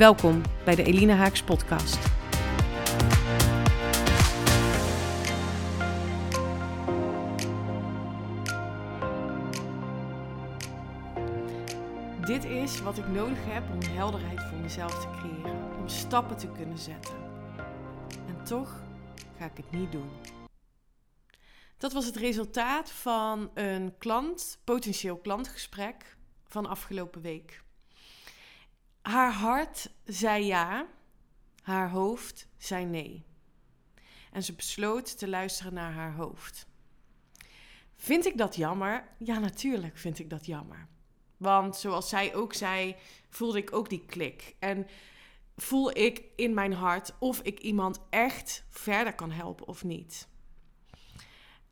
Welkom bij de Elina Haaks podcast. Dit is wat ik nodig heb om helderheid voor mezelf te creëren, om stappen te kunnen zetten. En toch ga ik het niet doen. Dat was het resultaat van een klant, potentieel klantgesprek van afgelopen week. Haar hart zei ja, haar hoofd zei nee. En ze besloot te luisteren naar haar hoofd. Vind ik dat jammer? Ja, natuurlijk vind ik dat jammer. Want zoals zij ook zei, voelde ik ook die klik. En voel ik in mijn hart of ik iemand echt verder kan helpen of niet.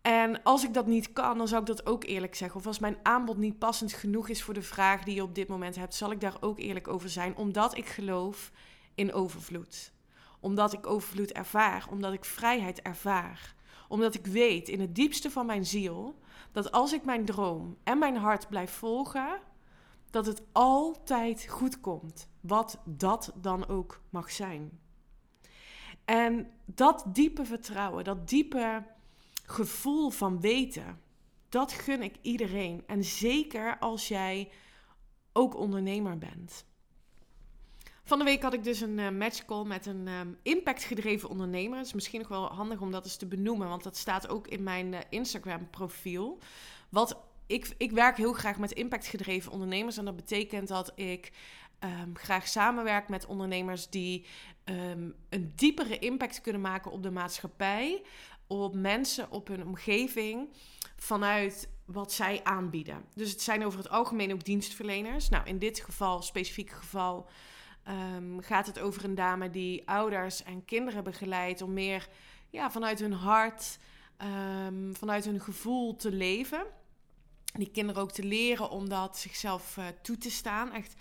En als ik dat niet kan, dan zou ik dat ook eerlijk zeggen. Of als mijn aanbod niet passend genoeg is voor de vraag die je op dit moment hebt, zal ik daar ook eerlijk over zijn. Omdat ik geloof in overvloed. Omdat ik overvloed ervaar. Omdat ik vrijheid ervaar. Omdat ik weet in het diepste van mijn ziel dat als ik mijn droom en mijn hart blijf volgen, dat het altijd goed komt. Wat dat dan ook mag zijn. En dat diepe vertrouwen, dat diepe gevoel van weten. Dat gun ik iedereen. En zeker als jij ook ondernemer bent. Van de week had ik dus een uh, matchcall met een um, impactgedreven ondernemer. Het is misschien nog wel handig om dat eens te benoemen, want dat staat ook in mijn uh, Instagram-profiel. Wat ik, ik werk heel graag met impactgedreven ondernemers. En dat betekent dat ik um, graag samenwerk met ondernemers die um, een diepere impact kunnen maken op de maatschappij op mensen, op hun omgeving, vanuit wat zij aanbieden. Dus het zijn over het algemeen ook dienstverleners. Nou, in dit geval, specifiek geval, um, gaat het over een dame die ouders en kinderen begeleidt om meer ja, vanuit hun hart, um, vanuit hun gevoel te leven. Die kinderen ook te leren om dat zichzelf uh, toe te staan. Echt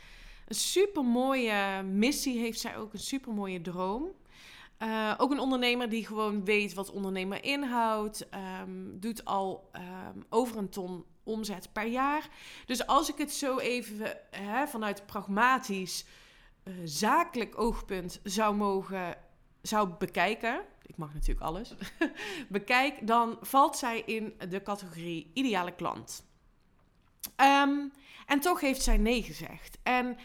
een super mooie missie heeft zij ook, een super mooie droom. Uh, ook een ondernemer die gewoon weet wat ondernemer inhoudt. Um, doet al um, over een ton omzet per jaar. Dus als ik het zo even hè, vanuit pragmatisch, uh, zakelijk oogpunt zou mogen zou bekijken. Ik mag natuurlijk alles. bekijk, dan valt zij in de categorie ideale klant. Um, en toch heeft zij nee gezegd. En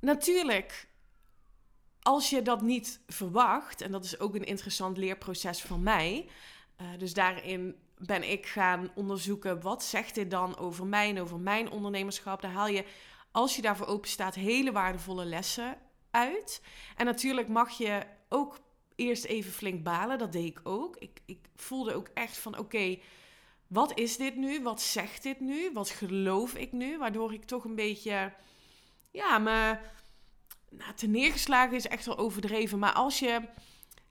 natuurlijk als je dat niet verwacht, en dat is ook een interessant leerproces van mij. Uh, dus daarin ben ik gaan onderzoeken wat zegt dit dan over mij en over mijn ondernemerschap. Daar haal je, als je daarvoor open staat, hele waardevolle lessen uit. En natuurlijk mag je ook eerst even flink balen. Dat deed ik ook. Ik, ik voelde ook echt van oké. wat is dit nu? Wat zegt dit nu? Wat geloof ik nu? Waardoor ik toch een beetje, ja, me nou, neergeslagen is echt wel overdreven. Maar als je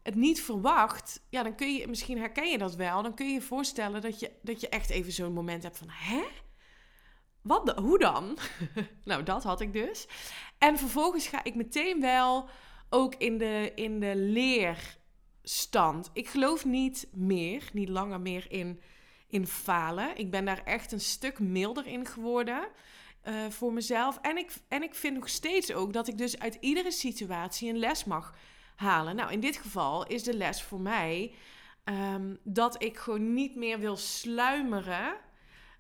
het niet verwacht, ja, dan kun je, misschien herken je dat wel. Dan kun je je voorstellen dat je, dat je echt even zo'n moment hebt van, hè? Wat de, hoe dan? nou, dat had ik dus. En vervolgens ga ik meteen wel ook in de, in de leerstand. Ik geloof niet meer, niet langer meer in, in falen. Ik ben daar echt een stuk milder in geworden. Uh, voor mezelf. En ik, en ik vind nog steeds ook dat ik dus uit iedere situatie een les mag halen. Nou, in dit geval is de les voor mij um, dat ik gewoon niet meer wil sluimeren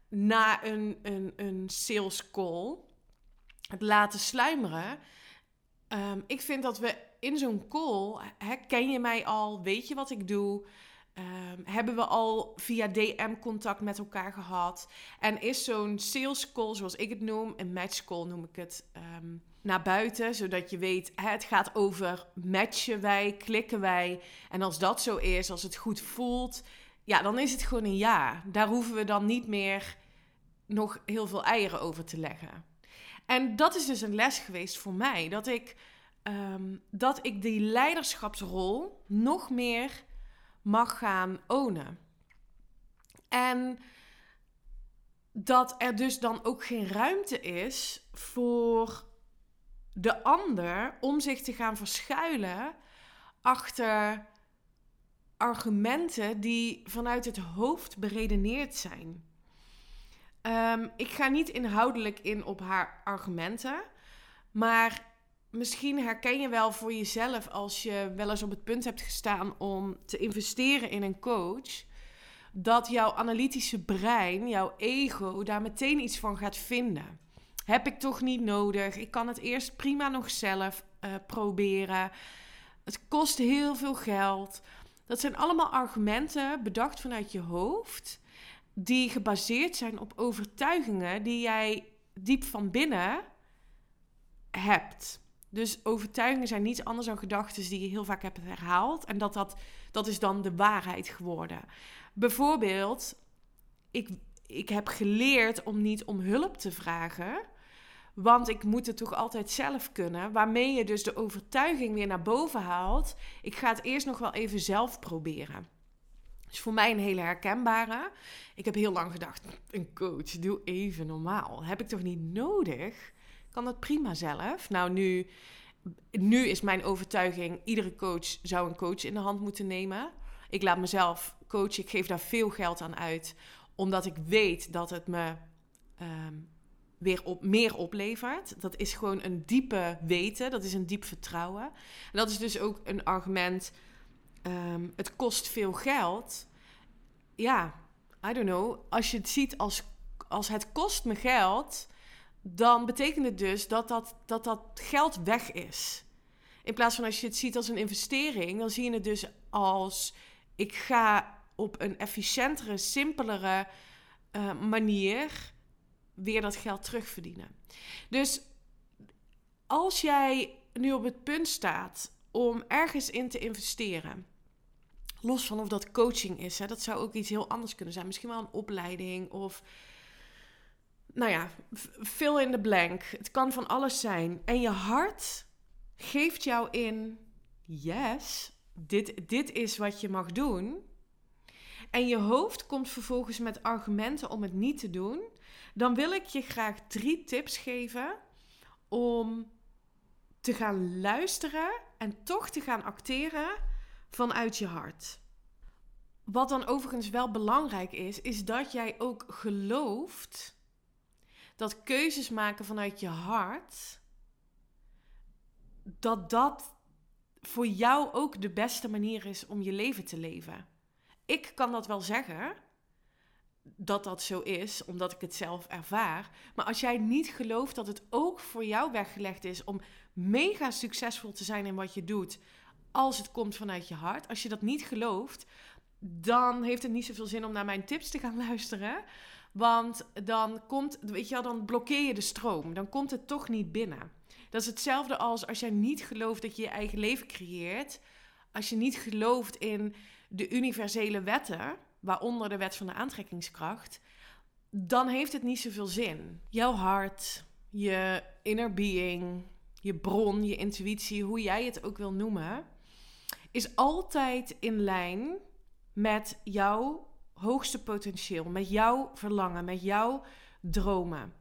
na een, een, een sales call. Het laten sluimeren. Um, ik vind dat we in zo'n call, hè, ken je mij al, weet je wat ik doe, Um, hebben we al via DM contact met elkaar gehad? En is zo'n sales call, zoals ik het noem, een match call noem ik het, um, naar buiten, zodat je weet, het gaat over matchen wij, klikken wij. En als dat zo is, als het goed voelt, ja, dan is het gewoon een ja. Daar hoeven we dan niet meer nog heel veel eieren over te leggen. En dat is dus een les geweest voor mij, dat ik ehm, dat ik die leiderschapsrol nog meer mag gaan ownen. En dat er dus dan ook geen ruimte is voor de ander om zich te gaan verschuilen achter argumenten die vanuit het hoofd beredeneerd zijn. Ehm, ik ga niet inhoudelijk in op haar argumenten, maar misschien herken je wel voor jezelf als je wel eens op het punt hebt gestaan om te investeren in een coach, dat jouw analytische brein, jouw ego, daar meteen iets van gaat vinden. Heb ik toch niet nodig? Ik kan het eerst prima nog zelf uh, proberen. Het kost heel veel geld. Dat zijn allemaal argumenten bedacht vanuit je hoofd, die gebaseerd zijn op overtuigingen die jij diep van binnen hebt. Dus overtuigingen zijn niets anders dan gedachten die je heel vaak hebt herhaald. En dat, dat, dat is dan de waarheid geworden. Bijvoorbeeld, ik, ik heb geleerd om niet om hulp te vragen. Want ik moet het toch altijd zelf kunnen. Waarmee je dus de overtuiging weer naar boven haalt. Ik ga het eerst nog wel even zelf proberen. Dus voor mij een hele herkenbare. Ik heb heel lang gedacht: een coach, doe even normaal. Heb ik toch niet nodig? Kan dat prima zelf? Nou, nu, nu is mijn overtuiging: iedere coach zou een coach in de hand moeten nemen. Ik laat mezelf coachen. Ik geef daar veel geld aan uit, omdat ik weet dat het me ehm, weer op, meer oplevert. Dat is gewoon een diepe weten, dat is een diep vertrouwen. En dat is dus ook een argument. Um, het kost veel geld. Ja, I don't know. Als je het ziet als, als het kost me geld, dan betekent het dus dat dat, dat dat geld weg is. In plaats van als je het ziet als een investering, dan zie je het dus als ik ga op een efficiëntere, simpelere uh, manier weer dat geld terugverdienen. Dus als jij nu op het punt staat om ergens in te investeren, los van of dat coaching is, hè, dat zou ook iets heel anders kunnen zijn. Misschien wel een opleiding of, nou ja, fill in the blank. Het kan van alles zijn. En je hart geeft jou in, yes, dit, dit is wat je mag doen. En je hoofd komt vervolgens met argumenten om het niet te doen dan wil ik je graag drie tips geven om te gaan luisteren en toch te gaan acteren vanuit je hart. Wat dan overigens wel belangrijk is, is dat jij ook gelooft dat keuzes maken vanuit je hart, dat dat voor jou ook de beste manier is om je leven te leven. Ik kan dat wel zeggen, dat dat zo is, omdat ik het zelf ervaar. Maar als jij niet gelooft dat het ook voor jou weggelegd is om mega succesvol te zijn in wat je doet, als het komt vanuit je hart, als je dat niet gelooft, dan heeft het niet zoveel zin om naar mijn tips te gaan luisteren. Want dan komt, weet je wel, dan blokkeer je de stroom. Dan komt het toch niet binnen. Dat is hetzelfde als als jij niet gelooft dat je je eigen leven creëert. Als je niet gelooft in de universele wetten, waaronder de wet van de aantrekkingskracht, dan heeft het niet zoveel zin. Jouw hart, je inner being, je bron, je intuïtie, hoe jij het ook wil noemen, is altijd in lijn met jouw hoogste potentieel, met jouw verlangen, met jouw dromen.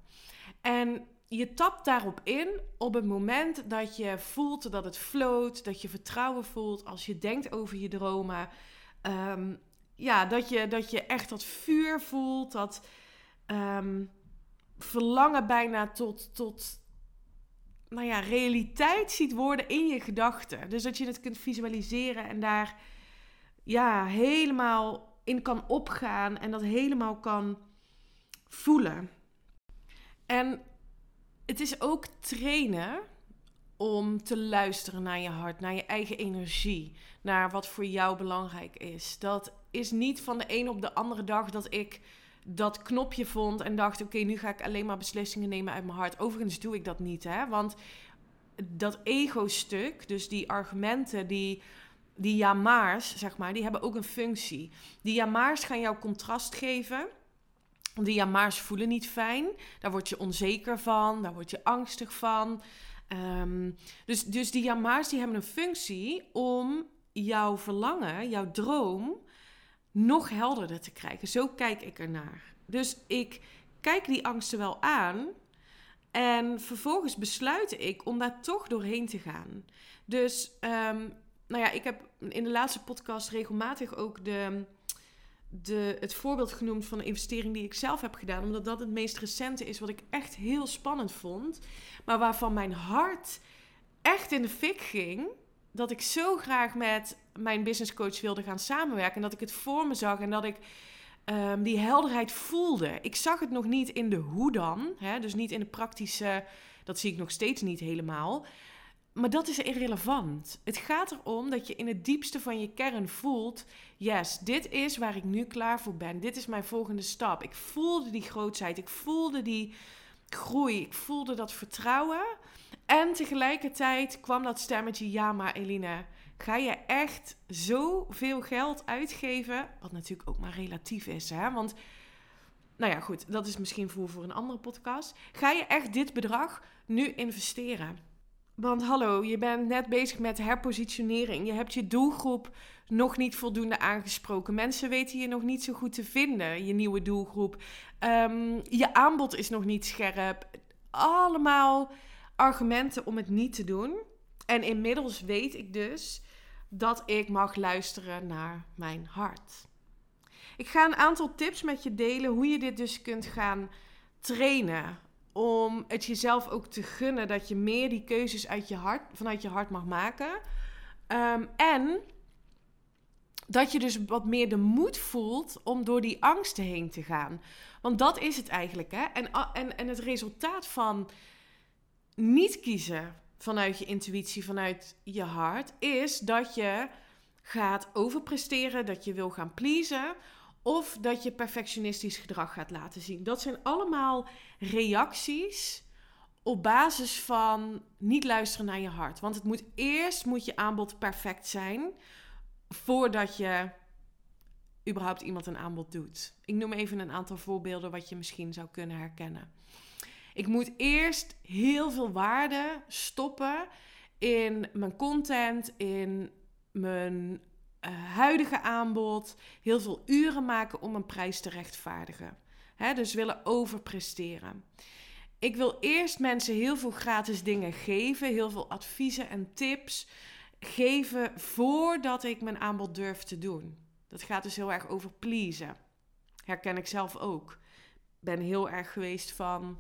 En je tapt daarop in op het moment dat je voelt dat het floot, dat je vertrouwen voelt als je denkt over je dromen. Um, ja, dat je, dat je echt dat vuur voelt, dat um, verlangen bijna tot, tot nou ja, realiteit ziet worden in je gedachten. Dus dat je het kunt visualiseren en daar ja, helemaal in kan opgaan en dat helemaal kan voelen. En het is ook trainen om te luisteren naar je hart, naar je eigen energie, naar wat voor jou belangrijk is. Dat is niet van de een op de andere dag dat ik dat knopje vond en dacht: oké, nu ga ik alleen maar beslissingen nemen uit mijn hart. Overigens doe ik dat niet, hè? Want dat ego-stuk, dus die argumenten, die, die ja-maars, zeg maar, die hebben ook een functie. Die ja-maars gaan jou contrast geven. Die ja-maars voelen niet fijn. Daar word je onzeker van, daar word je angstig van. Ehm, dus, dus die jama's die hebben een functie om jouw verlangen, jouw droom, nog helderder te krijgen. Zo kijk ik ernaar. Dus ik kijk die angsten wel aan. En vervolgens besluit ik om daar toch doorheen te gaan. Dus, um, nou ja, ik heb in de laatste podcast regelmatig ook de, de, het voorbeeld genoemd van een investering die ik zelf heb gedaan. Omdat dat het meest recente is wat ik echt heel spannend vond. Maar waarvan mijn hart echt in de fik ging. Dat ik zo graag met mijn business coach wilde gaan samenwerken. En dat ik het voor me zag en dat ik um, die helderheid voelde. Ik zag het nog niet in de hoe dan. Hè? Dus niet in de praktische. Dat zie ik nog steeds niet helemaal. Maar dat is irrelevant. Het gaat erom dat je in het diepste van je kern voelt: yes, dit is waar ik nu klaar voor ben. Dit is mijn volgende stap. Ik voelde die grootheid. Ik voelde die groei. Ik voelde dat vertrouwen. En tegelijkertijd kwam dat stemmetje: ja, maar Eline, ga je echt zoveel geld uitgeven? Wat natuurlijk ook maar relatief is, hè? Want, nou ja, goed, dat is misschien voor, voor een andere podcast. Ga je echt dit bedrag nu investeren? Want hallo, je bent net bezig met herpositionering. Je hebt je doelgroep nog niet voldoende aangesproken. Mensen weten je nog niet zo goed te vinden, je nieuwe doelgroep. Ehm, je aanbod is nog niet scherp. Allemaal argumenten om het niet te doen. En inmiddels weet ik dus dat ik mag luisteren naar mijn hart. Ik ga een aantal tips met je delen hoe je dit dus kunt gaan trainen. Om het jezelf ook te gunnen dat je meer die keuzes uit je hart, vanuit je hart mag maken. Ehm, en dat je dus wat meer de moed voelt om door die angsten heen te gaan. Want dat is het eigenlijk. Hè? En, en, en het resultaat van niet kiezen vanuit je intuïtie, vanuit je hart, is dat je gaat overpresteren, dat je wil gaan pleasen. Of dat je perfectionistisch gedrag gaat laten zien. Dat zijn allemaal reacties op basis van niet luisteren naar je hart. Want het moet eerst moet je aanbod perfect zijn voordat je überhaupt iemand een aanbod doet. Ik noem even een aantal voorbeelden wat je misschien zou kunnen herkennen. Ik moet eerst heel veel waarde stoppen in mijn content, in mijn uh, huidige aanbod. Heel veel uren maken om een prijs te rechtvaardigen. Dus willen overpresteren. Ik wil eerst mensen heel veel gratis dingen geven, heel veel adviezen en tips geven voordat ik mijn aanbod durf te doen. Dat gaat dus heel erg over pleasen. Herken ik zelf ook. Ben heel erg geweest van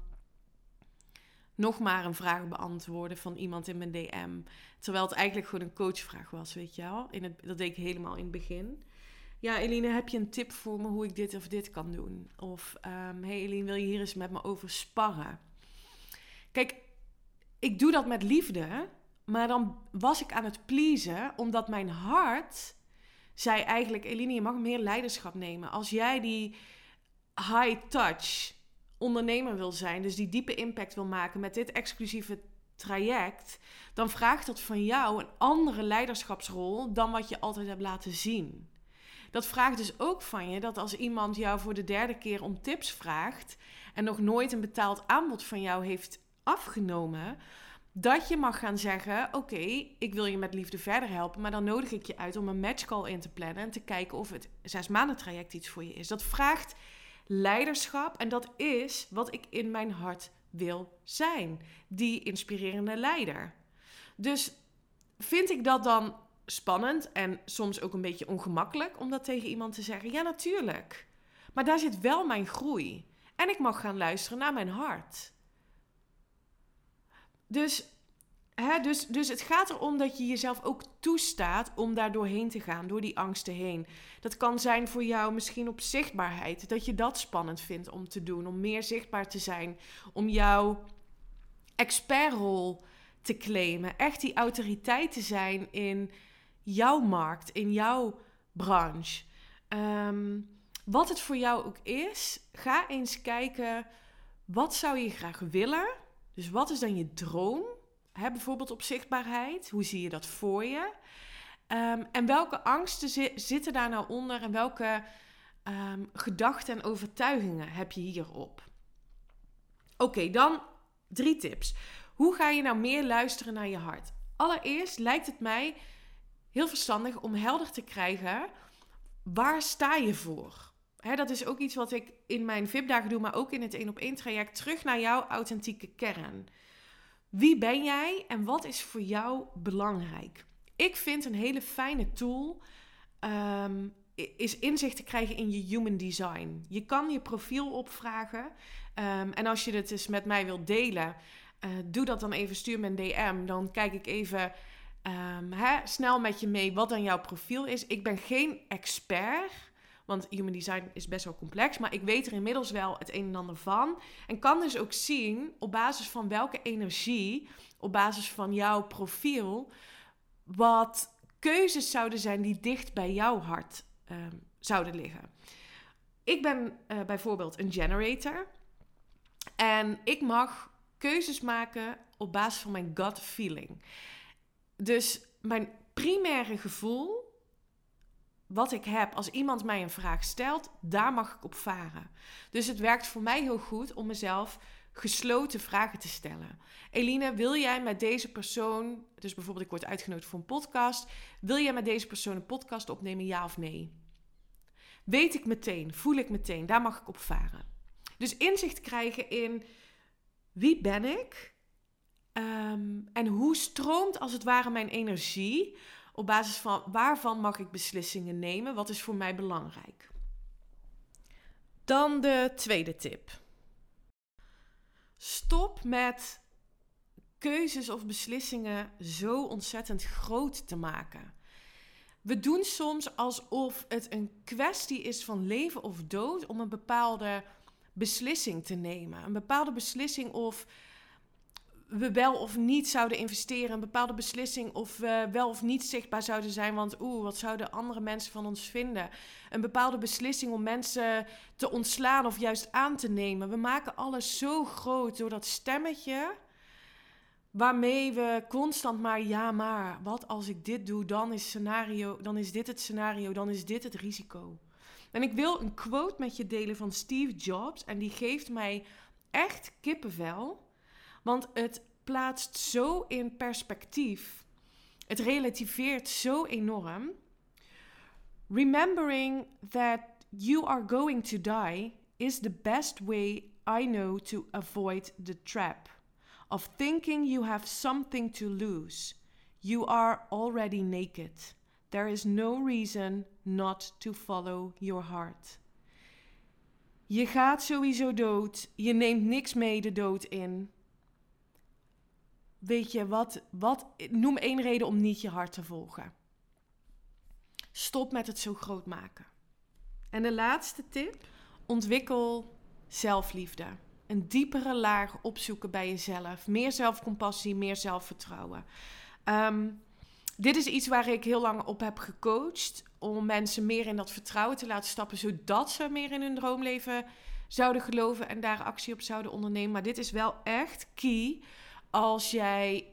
nog maar een vraag beantwoorden van iemand in mijn DM. Terwijl het eigenlijk gewoon een coachvraag was, weet je wel. In het, dat deed ik helemaal in het begin. Ja, Eline, heb je een tip voor me hoe ik dit of dit kan doen? Of, um, hey Eline, wil je hier eens met me over sparren? Kijk, ik doe dat met liefde, maar dan was ik aan het pleasen, omdat mijn hart zei eigenlijk... Eline, je mag meer leiderschap nemen. Als jij die high touch ondernemer wil zijn, dus die diepe impact wil maken met dit exclusieve traject, dan vraagt dat van jou een andere leiderschapsrol dan wat je altijd hebt laten zien. Dat vraagt dus ook van je dat als iemand jou voor de derde keer om tips vraagt en nog nooit een betaald aanbod van jou heeft afgenomen, dat je mag gaan zeggen: Oké, ik wil je met liefde verder helpen, maar dan nodig ik je uit om een matchcall in te plannen en te kijken of het zes maanden traject iets voor je is. Dat vraagt leiderschap. En dat is wat ik in mijn hart wil zijn. Die inspirerende leider. Dus vind ik dat dan spannend en soms ook een beetje ongemakkelijk om dat tegen iemand te zeggen? Ja, natuurlijk. Maar daar zit wel mijn groei. En ik mag gaan luisteren naar mijn hart. Dus dus, dus het gaat erom dat je jezelf ook toestaat om daar doorheen te gaan, door die angsten heen. Dat kan zijn voor jou misschien op zichtbaarheid, dat je dat spannend vindt om te doen, om meer zichtbaar te zijn, om jouw expertrol te claimen, echt die autoriteit te zijn in jouw markt, in jouw branche. Ehm, wat het voor jou ook is, ga eens kijken, wat zou je graag willen? Dus wat is dan je droom? Bijvoorbeeld op zichtbaarheid. Hoe zie je dat voor je? Ehm, en welke angsten zitten daar nou onder en welke um, gedachten en overtuigingen heb je hierop? Oké, dan drie tips. Hoe ga je nou meer luisteren naar je hart? Allereerst lijkt het mij heel verstandig om helder te krijgen waar sta je voor? Dat is ook iets wat ik in mijn VIP-dagen doe, maar ook in het één op één traject. Terug naar jouw authentieke kern. Wie ben jij en wat is voor jou belangrijk? Ik vind een hele fijne tool um, is inzicht te krijgen in je human design. Je kan je profiel opvragen. Um, en als je het eens met mij wilt delen, uh, doe dat dan even. Stuur me een DM. Dan kijk ik even um, hè, snel met je mee wat dan jouw profiel is. Ik ben geen expert. Want human design is best wel complex. Maar ik weet er inmiddels wel het een en ander van. En kan dus ook zien op basis van welke energie, op basis van jouw profiel, wat keuzes zouden zijn die dicht bij jouw hart um, zouden liggen. Ik ben uh, bijvoorbeeld een generator. En ik mag keuzes maken op basis van mijn gut feeling. Dus mijn primaire gevoel, wat ik heb als iemand mij een vraag stelt, daar mag ik op varen. Dus het werkt voor mij heel goed om mezelf gesloten vragen te stellen. Eline, wil jij met deze persoon, dus bijvoorbeeld ik word uitgenodigd voor een podcast, wil jij met deze persoon een podcast opnemen, ja of nee? Weet ik meteen, voel ik meteen, daar mag ik op varen. Dus inzicht krijgen in wie ben ik um, en hoe stroomt als het ware mijn energie op basis van waarvan mag ik beslissingen nemen, wat is voor mij belangrijk. Dan de tweede tip. Stop met keuzes of beslissingen zo ontzettend groot te maken. We doen soms alsof het een kwestie is van leven of dood om een bepaalde beslissing te nemen. Een bepaalde beslissing of we wel of niet zouden investeren. Een bepaalde beslissing of we wel of niet zichtbaar zouden zijn. Want oeh, wat zouden andere mensen van ons vinden? Een bepaalde beslissing om mensen te ontslaan of juist aan te nemen. We maken alles zo groot door dat stemmetje. Waarmee we constant maar ja, maar wat als ik dit doe, dan is, scenario, dan is dit het scenario, dan is dit het risico. En ik wil een quote met je delen van Steve Jobs. En die geeft mij echt kippenvel. Want het plaatst zo in perspectief. Het relativeert zo enorm. Remembering that you are going to die is the best way I know to avoid the trap of thinking you have something to lose. You are already naked. There is no reason not to follow your heart. Je gaat sowieso dood. Je neemt niks mee de dood in weet je, wat, wat, noem één reden om niet je hart te volgen. Stop met het zo groot maken. En de laatste tip: ontwikkel zelfliefde. Een diepere laag opzoeken bij jezelf. Meer zelfcompassie, meer zelfvertrouwen. Ehm, dit is iets waar ik heel lang op heb gecoacht. Om mensen meer in dat vertrouwen te laten stappen. Zodat ze meer in hun droomleven zouden geloven en daar actie op zouden ondernemen. Maar dit is wel echt key als jij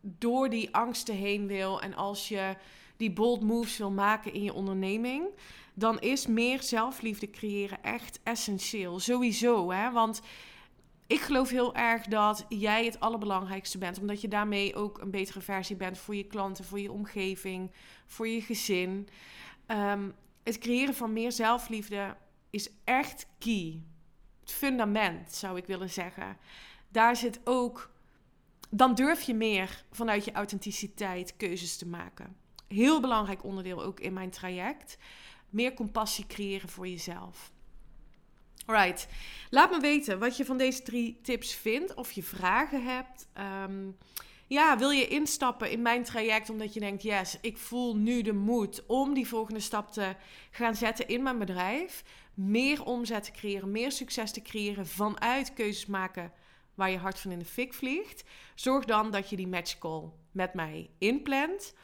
door die angsten heen wil en als je die bold moves wil maken in je onderneming, dan is meer zelfliefde creëren echt essentieel. Sowieso, hè? Want ik geloof heel erg dat jij het allerbelangrijkste bent, omdat je daarmee ook een betere versie bent voor je klanten, voor je omgeving, voor je gezin. Um, het creëren van meer zelfliefde is echt key. Het fundament, zou ik willen zeggen. Daar zit ook dan durf je meer vanuit je authenticiteit keuzes te maken. Heel belangrijk onderdeel ook in mijn traject. Meer compassie creëren voor jezelf. Alright, laat me weten wat je van deze drie tips vindt. Of je vragen hebt. Ehm, ja, wil je instappen in mijn traject omdat je denkt: yes, ik voel nu de moed om die volgende stap te gaan zetten in mijn bedrijf. Meer omzet te creëren, meer succes te creëren vanuit keuzes maken waar je hart van in de fik vliegt. Zorg dan dat je die matchcall met mij inplant.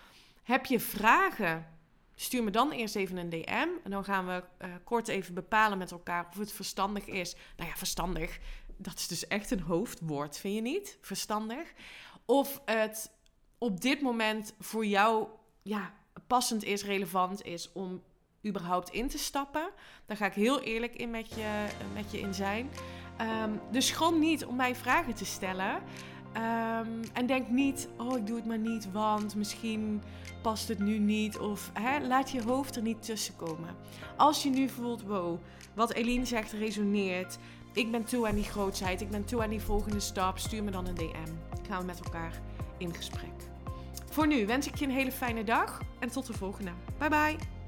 Heb je vragen? Stuur me dan eerst even een DM. En dan gaan we uh, kort even bepalen met elkaar of het verstandig is. Nou ja, verstandig. Dat is dus echt een hoofdwoord, vind je niet? Verstandig. Of het op dit moment voor jou ja, passend is, relevant is om überhaupt in te stappen. Daar ga ik heel eerlijk in met je, met je in zijn. Um, dus schroom niet om mij vragen te stellen. Ehm, en denk niet, oh ik doe het maar niet, want misschien past het nu niet. Of hè, laat je hoofd er niet tussen komen. Als je nu voelt, wow, wat Eline zegt resoneert. Ik ben toe aan die grootheid, ik ben toe aan die volgende stap. Stuur me dan een DM. Gaan we met elkaar in gesprek. Voor nu wens ik je een hele fijne dag en tot de volgende. Bye bye.